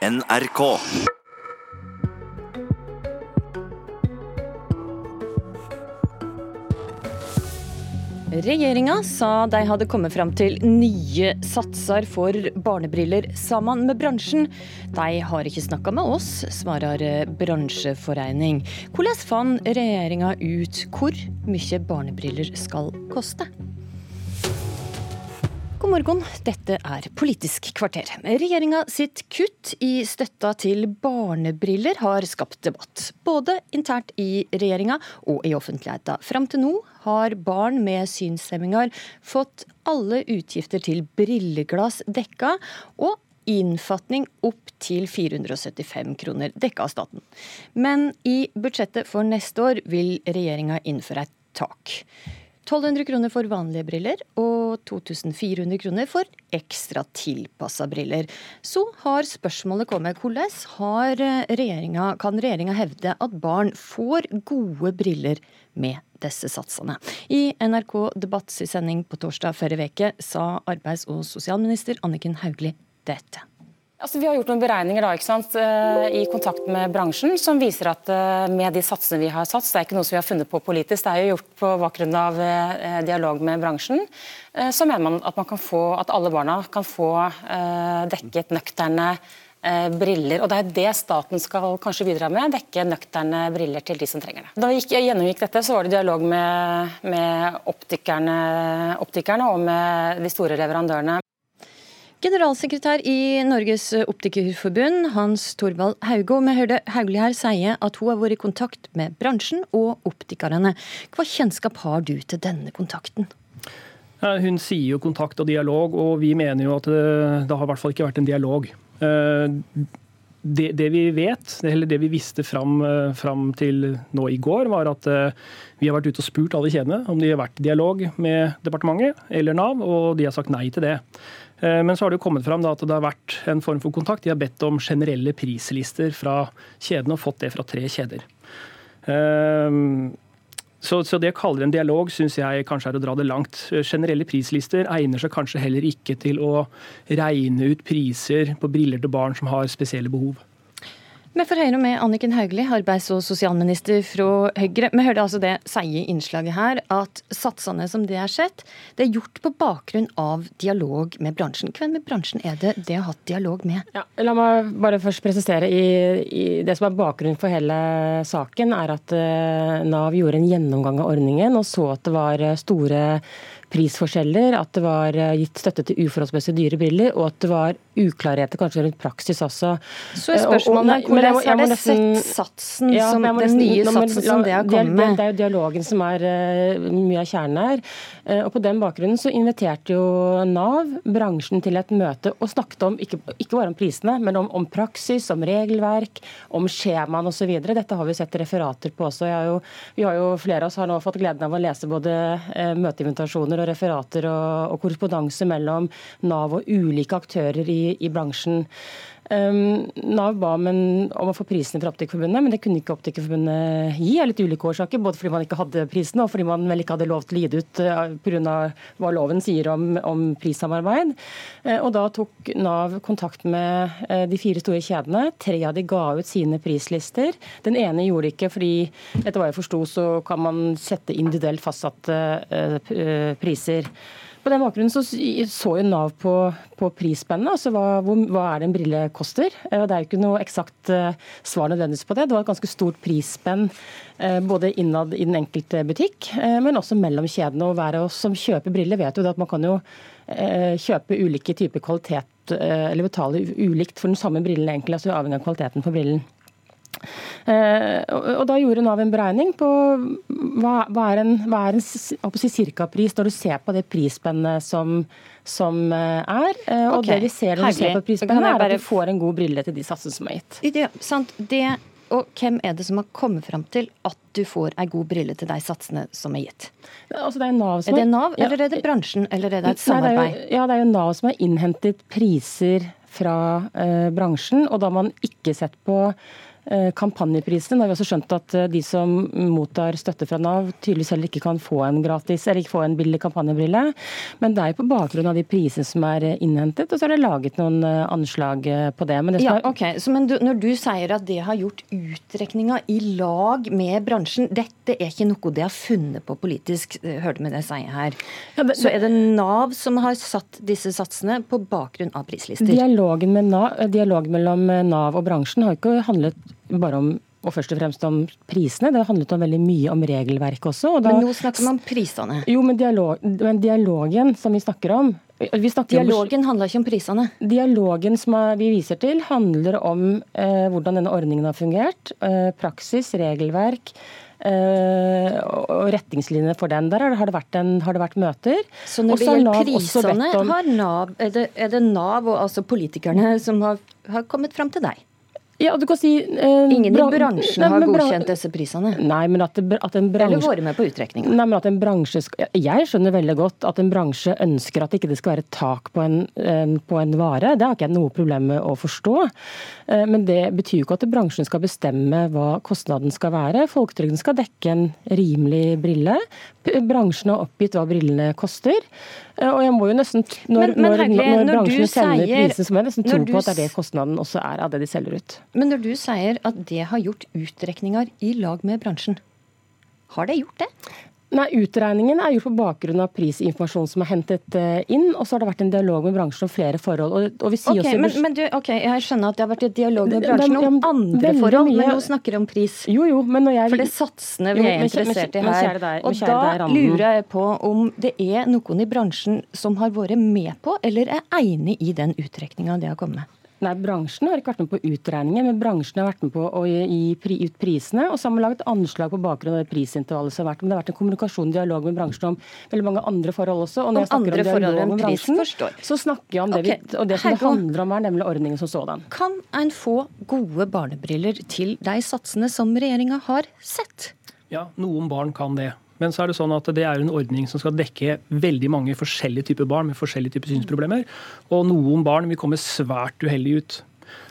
NRK. Regjeringa sa de hadde kommet fram til nye satser for barnebriller sammen med bransjen. De har ikke snakka med oss, svarer bransjeforening. Hvordan fant regjeringa ut hvor mye barnebriller skal koste? God morgen, dette er Politisk kvarter. Regjeringa sitt kutt i støtta til barnebriller har skapt debatt. Både internt i regjeringa og i offentligheten. Fram til nå har barn med synshemminger fått alle utgifter til brilleglass dekka, og innfatning opp til 475 kroner dekka av staten. Men i budsjettet for neste år vil regjeringa innføre et tak. 1200 kroner for vanlige briller og 2400 kroner for ekstra tilpassa briller. Så har spørsmålet kommet hvordan regjeringa, kan regjeringa hevde at barn får gode briller med disse satsene? I NRK Debatts sending på torsdag forrige uke sa arbeids- og sosialminister Anniken Hauglie dette. Altså, vi har gjort noen beregninger da, sant, eh, i kontakt med bransjen som viser at eh, med de satsene vi har satt, det er ikke noe som vi har funnet på politisk, det er jo gjort på bakgrunn av eh, dialog med bransjen, så mener man at, man få, at alle barna kan få dekket nøkterne briller. og Det er det staten skal kanskje bidra med, dekke nøkterne briller til de som trenger det. Da vi gjennomgikk dette, så var det dialog med, med optikerne, optikerne og med de store leverandørene. Generalsekretær i Norges Optikerforbund, Hans Torvald Hauge. Vi hørte Hauglie her sie at hun har vært i kontakt med bransjen og optikerne. Hva kjennskap har du til denne kontakten? Hun sier jo kontakt og dialog, og vi mener jo at det, det har i hvert fall ikke vært en dialog. Eh, det, det, vi vet, eller det vi visste fram, eh, fram, til nå i går, var at eh, vi har vært ute og spurt alle kjedene om de har vært i dialog med departementet eller Nav, og de har sagt nei til det. Eh, men så har det jo kommet fram at det har vært en form for kontakt. De har bedt om generelle prislister fra kjedene, og fått det fra tre kjeder. Eh, så, så det å kalle en dialog syns jeg kanskje er å dra det langt. Generelle prislister egner seg kanskje heller ikke til å regne ut priser på briller til barn som har spesielle behov. Vi får høre med Anniken Hauglie, arbeids- og sosialminister fra Høyre. Vi hørte altså det seige innslaget her, at satsene som det er sett, det er gjort på bakgrunn av dialog med bransjen. Hvem i bransjen er det det har hatt dialog med? Ja, la meg bare først presisere. I, i det som er bakgrunnen for hele saken, er at uh, Nav gjorde en gjennomgang av ordningen og så at det var eh, store prisforskjeller, at det var eh, gitt støtte til uforholdsmessig dyre briller, og at det var uklarheter kanskje rundt praksis også. Så er spørsmålet hvordan har det sett satsen, ja, som, den nye satsen som det har kommet med? Det er jo dialogen som er uh, mye av kjernen her. Og På den bakgrunnen så inviterte jo Nav bransjen til et møte og snakket om, ikke, ikke bare om prisene, men om, om praksis, om regelverk, om skjemaene osv. Dette har vi sett referater på også. Jo, vi har jo Flere av oss har nå fått gleden av å lese både møteinvitasjoner og referater og, og korrespondanse mellom Nav og ulike aktører i, i bransjen. Um, Nav ba om, å få prisene fra Optikerforbundet, men det kunne ikke Optikerforbundet gi av litt ulike årsaker. Både fordi man ikke hadde prisene, og fordi man vel ikke hadde lov til å gi det ut eh, pga. hva loven sier om, om prissamarbeid. Uh, og Da tok Nav kontakt med uh, de fire store kjedene. Tre av de ga ut sine prislister. Den ene gjorde det ikke fordi, etter hva jeg forsto, så kan man sette individuelt fastsatte priser. På den bakgrunnen så, så jo Nav på, på prisspennet, altså hva, hvor, hva, er det en brille koster. Eh, det er jo ikke noe eksakt eh, svar nødvendigvis på det. Det var et ganske stort prisspenn eh, både innad i den enkelte butikk, men også mellom kjedene. Og hver av oss som kjøper briller vet jo at man kan jo kjøpe ulike typer kvalitet, eller betale ulikt for den samme brillen egentlig, altså avhengig av kvaliteten på brillen. Eh, og Da gjorde Nav en beregning på hva, hva er en, hva er en cirkapris når du ser på det prisspennet som, som eh, er. Eh, og okay. det vi ser når du ser på prisspennet, er at du får en god brille til de satsene som er gitt. Det, sant. Det, og hvem er det som har kommet fram til at du får ei god brille til de satsene som er gitt? Altså, det er, Nav som er det Nav, eller er det bransjen, eller er det et samarbeid? Nei, det jo, ja, det er jo Nav som har innhentet priser fra eh, bransjen, og da har man ikke sett på Eh, kampanjeprisene. Da har vi også skjønt at eh, de som mottar støtte fra Nav, tydeligvis heller ikke kan få en gratis, eller ikke få en billig kampanjebrille. Men det er jo på bakgrunn av de prisene som er eh, innhentet, og så er det laget noen anslag på det. Men, det ja, ok. Så, men du, når du sier at det har gjort utrekninga i lag med bransjen, dette er ikke noe de har funnet på politisk, hørte vi det sier her. Ja, men... så er det Nav som har satt disse satsene på bakgrunn av prislister? Dialogen, Nav, dialogen mellom Nav og bransjen har ikke handlet bare om og først og fremst om prisene. Det handlet om veldig mye om regelverket også. Da, men nå snakker man om prisene. Jo, men, dialog, men dialogen som vi snakker om vi snakker Dialogen om, handler ikke om prisene? Dialogen som vi viser til, handler om eh, hvordan denne ordningen har fungert. Eh, praksis, regelverk. Uh, og retningslinjene for den. Der har det vært, en, har det vært møter. Så når det gjelder prisene, om, det, er, det, Nav og altså politikerne som har, har kommet fram til deg? Ja, du kan si... Eh, Ingen i bransjen har godkjent disse prisene? Nei, men at, at en bransje... Eller vært med på utrekninga? Nei, men at en bransje... Jeg skjønner veldig godt at en bransje ønsker at ikke det skal være tak på en, på en vare. Det har ikke jeg noe problem med å forstå. Eh, men det betyr jo ikke at bransjen skal bestemme hva kostnaden skal være. Folketrygden skal dekke en rimelig brille. Bransjen har oppgitt hva brillene koster. Eh, og jeg må jo nesten, Når, men, men, når, når, når bransjen sender prisen, så må jeg nesten tro på at det er det kostnaden også er av det de selger ut. Men når du sier at det har gjort utrekninger i lag med bransjen, har det gjort det? Nei, Utregningen er gjort på bakgrunn av prisinformasjon som er hentet eh, inn. Og så har det vært en dialog med bransjen om flere forhold. Og, og okay, også, men, men du, ok, Jeg skjønner at det har vært en dialog med bransjen om andre forhold, mye, men nå snakker vi om pris. Jo, jo, men når jeg... For det er satsene vi er interessert i her. og da lurer jeg på om det er noen i bransjen som har vært med på, eller er enig i den utrekninga de har kommet med? Nei, Bransjen har ikke vært med på utregninger, men bransjen har vært med på å gi ut prisene. Og så har man laget anslag på bakgrunn av det prisintervallet som har vært. Men det har vært en kommunikasjon og dialog med bransjen om veldig mange andre forhold også. Og når jeg snakker om dialog med bransjen, så snakker jeg om det, okay. vi, og det som det handler om er nemlig ordningen som sådan. Kan en få gode barnebriller til de satsene som regjeringa har sett? Ja, noen barn kan det. Men så er det sånn at det er en ordning som skal dekke veldig mange forskjellige typer barn med forskjellige typer synsproblemer. Og noen barn vil komme svært uheldig ut.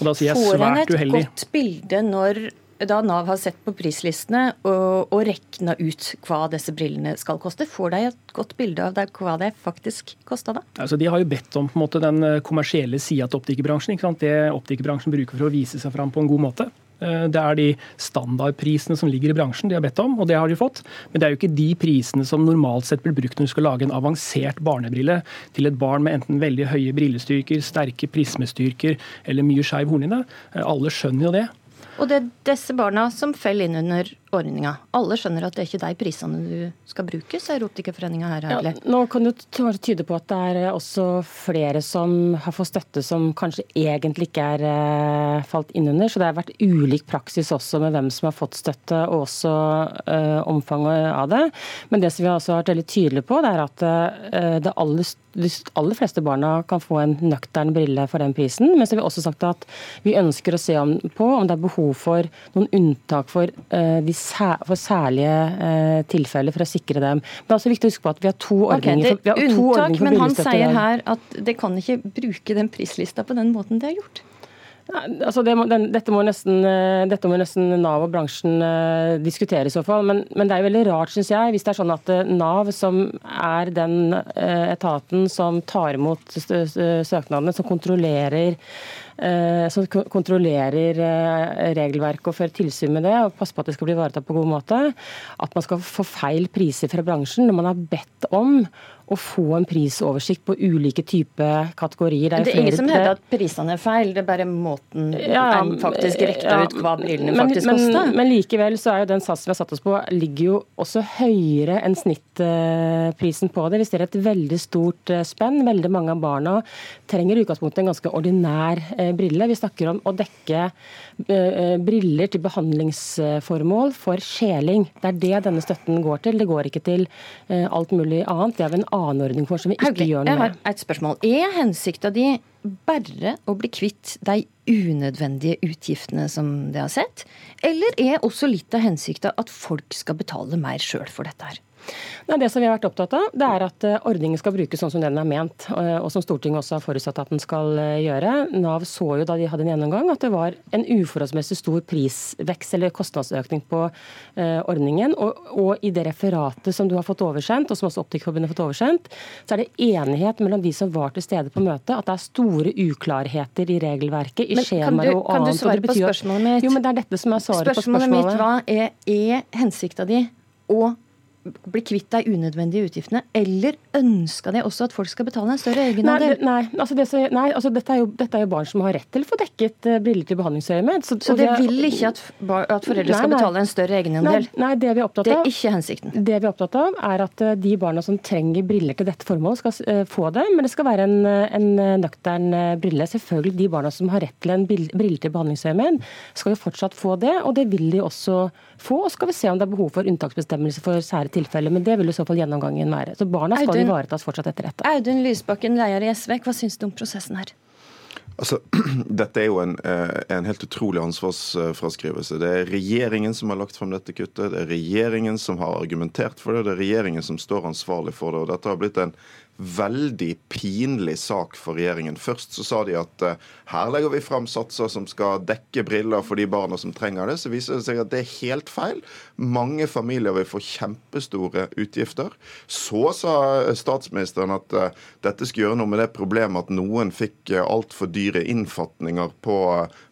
Og da sier jeg svært uheldig. Får en et godt bilde når da Nav har sett på prislistene og, og regna ut hva disse brillene skal koste, får de et godt bilde av det, hva det faktisk kosta da? Altså, de har jo bedt om måte, den kommersielle sida til optikerbransjen. Det optikerbransjen bruker for å vise seg fram på en god måte. Eh, det er de standardprisene som ligger i bransjen de har bedt om, og det har de fått. Men det er jo ikke de prisene som normalt sett blir brukt når du skal lage en avansert barnebrille til et barn med enten veldig høye brillestyrker, sterke prismestyrker eller mye skeiv hornhinne. Eh, alle skjønner jo det. Og det er disse barna som faller inn under ordninga. Alle skjønner at det er ikke de prisene du skal bruke, sier Erotikerforeninga her. Ja, nå kan det tyde på at det er eh, også flere som har fått støtte som kanskje egentlig ikke er falt inn under. Så det har vært ulik praksis også med hvem som har fått støtte, og også uh, omfanget av det. Men det som vi også har vært veldig tydelige på, det er at uh, det aller de aller fleste barna kan få en nøktern brille for den prisen. Men så har vi også sagt at vi ønsker å se om, på om det er behov for noen unntak for uh, de for særlige uh, tilfeller for å sikre dem. Det er også viktig å huske på at vi har to ordninger okay, det er unntak, for Men han sier her at det kan ikke bruke den prislista på den måten det har gjort. Altså det må, den, dette, må nesten, eh, dette, må nesten, Nav og bransjen uh, diskutere i så fall. Men, men, det er veldig rart, syns jeg, hvis det er sånn at uh, Nav, som er den etaten som tar imot søknadene, som kontrollerer som kontrollerer regelverket og fører tilsyn med det og passer på at det skal bli ivaretatt på god måte, at man skal få feil priser fra bransjen når man har bedt om å få en prisoversikt på ulike typer kategorier. Det er, det er ingen som hevder at prisene er feil, det er bare måten ja, en faktisk rekner ja, ut hva brillene faktisk men, koster. Men likevel så er jo den satsen vi har satt oss på, ligger jo også høyere enn snittprisen på det. Vi ser et veldig stort eh, spenn. Veldig mange av barna trenger i utgangspunktet en ganske ordinær eh, brille. Vi snakker om å dekke eh, briller til behandlingsformål for skjeling. Det er det denne støtten går til. Det går ikke til alt mulig annet. Det er en annen ordning for som vi ikke okay, gjør noe med. Jeg har et spørsmål. Er hensikta di bare å bli kvitt de unødvendige utgiftene som de har sett, eller er også litt av hensikta at folk skal betale mer sjøl for dette her? Nei, det som vi har vært opptatt av, det er at eh, ordningen skal brukes sånn som den er ment, eh, og som Stortinget også har forutsatt at den skal eh, gjøre. Nav så jo da de hadde en gjennomgang at det var en uforholdsmessig stor prisvekst eller kostnadsøkning på ordningen. Og, og i det referatet som du har fått oversendt, og som også Optikerforbundet har fått oversendt, så er det enighet mellom de som var til stede på møtet, at det er store uklarheter i regelverket, i skjemaer og annet. Kan du svare på spørsmålet mitt? Jo, men det er dette som er svaret spørsmålet på spørsmålet. Spørsmålet mitt var, er, er hensikta di å bli kvitt de unødvendige utgiftene, eller ønska de også at folk skal betale en større egenandel? Nei, nei, altså, det, nei altså dette, er jo, dette, er jo, barn som har rett til å få dekket uh, briller til behandlingsøyemed. Så, så det vil ikke at, at foreldre skal betale en større egenandel? Nei, det vi er opptatt av, det er ikke hensikten. Det vi er opptatt av, er at uh, de barna som trenger briller til dette formålet, skal uh, få det. Men det skal være en, en nøktern brille. Selvfølgelig de barna som har rett til en brille til behandlingsøyemed, skal jo fortsatt få det, og det vil de også få. Og skal vi se om det er behov for unntaksbestemmelser for sære tilfeller. Men det vil i så fall gjennomgangen være. Så barna skal Audun, ivaretas fortsatt etter dette. Audun Lysbakken, leder i SV, hva syns du om prosessen her? Altså, Dette er jo en, eh, en, helt utrolig ansvarsfraskrivelse. Det er regjeringen som har lagt frem dette kuttet. Det er regjeringen som har argumentert for det. Det er regjeringen som står ansvarlig for det. og Dette har blitt en veldig pinlig sak for regjeringen. Først så sa de at uh, her legger vi fram satser som skal dekke briller for de barna som trenger det. Så viser det seg at det er helt feil. Mange familier vil få kjempestore utgifter. Så sa statsministeren at uh, dette skulle gjøre noe med det problemet at noen fikk altfor dyre innfatninger på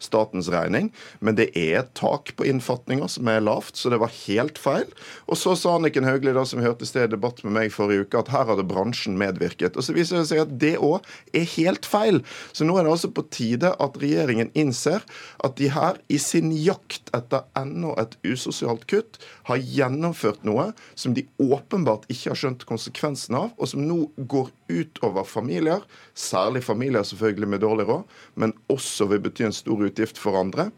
statens regning. Men det er et tak på innfatninger som er lavt, så det var helt feil. Og så sa Anniken Hauglie, da, som hørte hørte i sted debatt med meg forrige uke, at her hadde bransjen med medvirket. Og så viser det seg at det òg er helt feil. Så nå er det altså på tide at regjeringen innser at de her, i sin jakt etter enda et usosialt kutt, har gjennomført noe som de åpenbart ikke har skjønt konsekvensen av, og som nå går utover familier, særlig familier selvfølgelig med dårlig råd, men også vil bety en stor utgift for andre.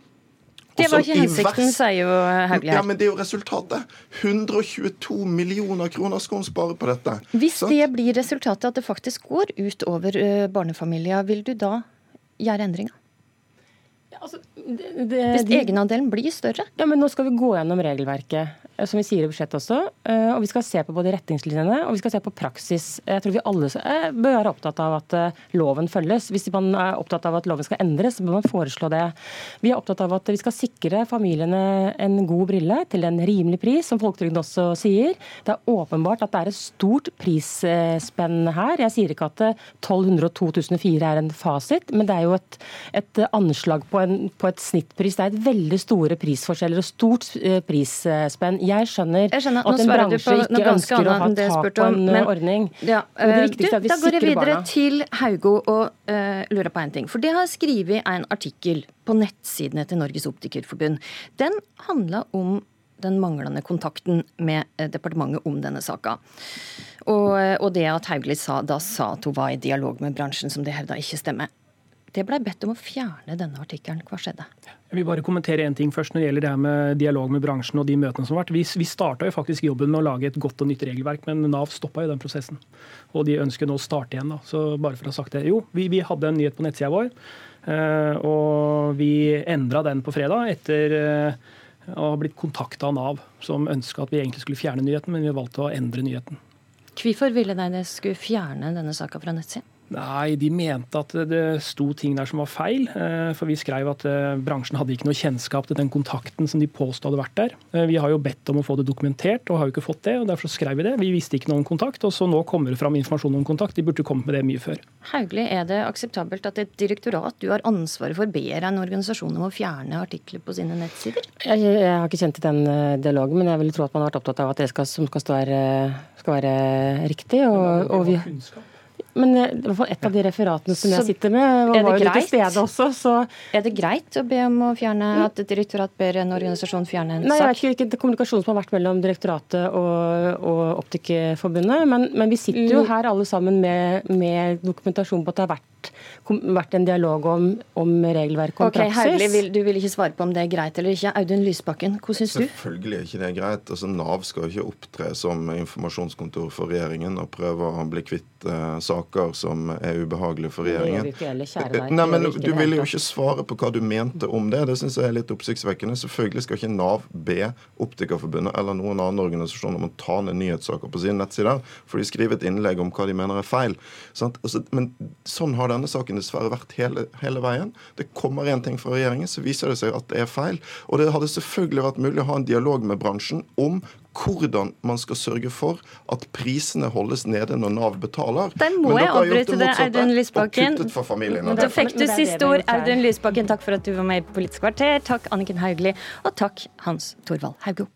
Det var ikke hensikten, sier jo Hauglie her. Ja, men det er jo resultatet. 122 millioner kroner skal hun spare på dette. Hvis sant? det blir resultatet, at det faktisk går ut over eh, barnefamilier, vil du da gjøre endringer? Altså, det, det, Hvis egenandelen blir større? Ja, men Nå skal vi gå gjennom regelverket. Eh, som vi sier i budsjettet også. Eh, og vi skal se på både retningslinjene og vi skal se på praksis. Jeg tror vi alle eh, bør være opptatt av at loven følges. Hvis man er opptatt av at loven skal endres, så bør man foreslå det. Vi er opptatt av at vi skal sikre familiene en god brille til en rimelig pris, som Folketrygden også sier. Det er åpenbart at det er et stort prisspenn her. Jeg sier ikke at 1200 og 2004 er en fasit, men det er jo et, et anslag på, en, på, et snittpris. Det er et veldig store prisforskjeller og stort prisspenn. Jeg skjønner, jeg skjønner at, en bransje ikke ønsker å ha tak på en men, ordning. Ja, men det eh, viktigste er at vi sikrer barna. Da går jeg videre barna. til Haugo og uh, lurer på en ting. For det har skrevet en artikkel på nettsidene til Norges Optikerforbund. Den handla om den manglende kontakten med eh, departementet om denne saka. Og, og det at Hauglie sa, da sa at hun var i dialog med bransjen, som det hevda ikke stemmer. Det blei bedt om å fjerne denne artikkelen. Hva skjedde? Jeg vil bare kommentere en ting først når det gjelder det her med dialog med bransjen og de møtene som har vært. Vi, vi starta jo faktisk jobben med å lage et godt og nytt regelverk, men Nav stoppa jo den prosessen. Og de ønsker nå å starte igjen. da. Så bare for å ha sagt det. Jo, vi, vi hadde en nyhet på nettsida vår, eh, og vi endra den på fredag etter eh, å ha blitt kontakta av Nav, som ønska at vi egentlig skulle fjerne nyheten, men vi valgte å endre nyheten. Hvorfor ville de skulle fjerne denne saka fra nettsida? Nei, de mente at det sto ting der som var feil. Eh, for vi skrev at eh, bransjen hadde ikke noe kjennskap til den kontakten som de påstod hadde vært der. Eh, vi har jo bedt om å få det dokumentert, og har jo ikke fått det. og Derfor skrev vi det. Vi visste ikke noe om kontakt, og så nå kommer det fram informasjon om kontakt. De burde kommet med det mye før. Hauglie, er det akseptabelt at et direktorat du har ansvaret for, ber en organisasjon om å fjerne artikler på sine nettsider? Jeg, jeg har ikke kjent til den dialogen, men jeg vil tro at man har vært opptatt av at det skal, som skal, være, skal være riktig. og, og vi... Men i hvert fall et av de referatene som jeg sitter med, var jo til stede også. Så er det greit å be om å fjerne at et direktorat ber en organisasjon fjerne en sak? Nei, Jeg vet ikke hvilken kommunikasjon som har vært mellom direktoratet og, og Optikerforbundet, men, men, vi sitter jo mm. her alle sammen med, med dokumentasjon på at det har vært vært en dialog om, om regelverk og okay, praksis. Herlig, vil, du vil ikke svare på om det er greit eller ikke. Audun Lysbakken, hva syns du? Selvfølgelig er ikke det greit. Altså, Nav skal jo ikke opptre som informasjonskontor for regjeringen og prøve å bli kvitt uh, saker som er ubehagelige for regjeringen. Deg. Nei, men Du ville jo ikke svare på hva du mente om det. Det syns jeg er litt oppsiktsvekkende. Selvfølgelig skal ikke Nav be Optikerforbundet eller noen annen organisasjon om å ta ned nyhetssaker på sine nettsider, for de skriver et innlegg om hva de mener er feil. Altså, men sånn har denne saken dessverre vært hele, hele veien. Det kommer én ting fra regjeringen, så viser det seg at det er feil. Og det hadde selvfølgelig vært mulig å ha en dialog med bransjen om hvordan man skal sørge for at prisene holdes nede når Nav betaler. Der må jeg avbryte det, Audun Lysbakken. Da fikk du siste ord, Audun Lysbakken. Takk for at du var med i Politisk kvarter. Takk Anniken Hauglie, og takk Hans Torvald Haugo.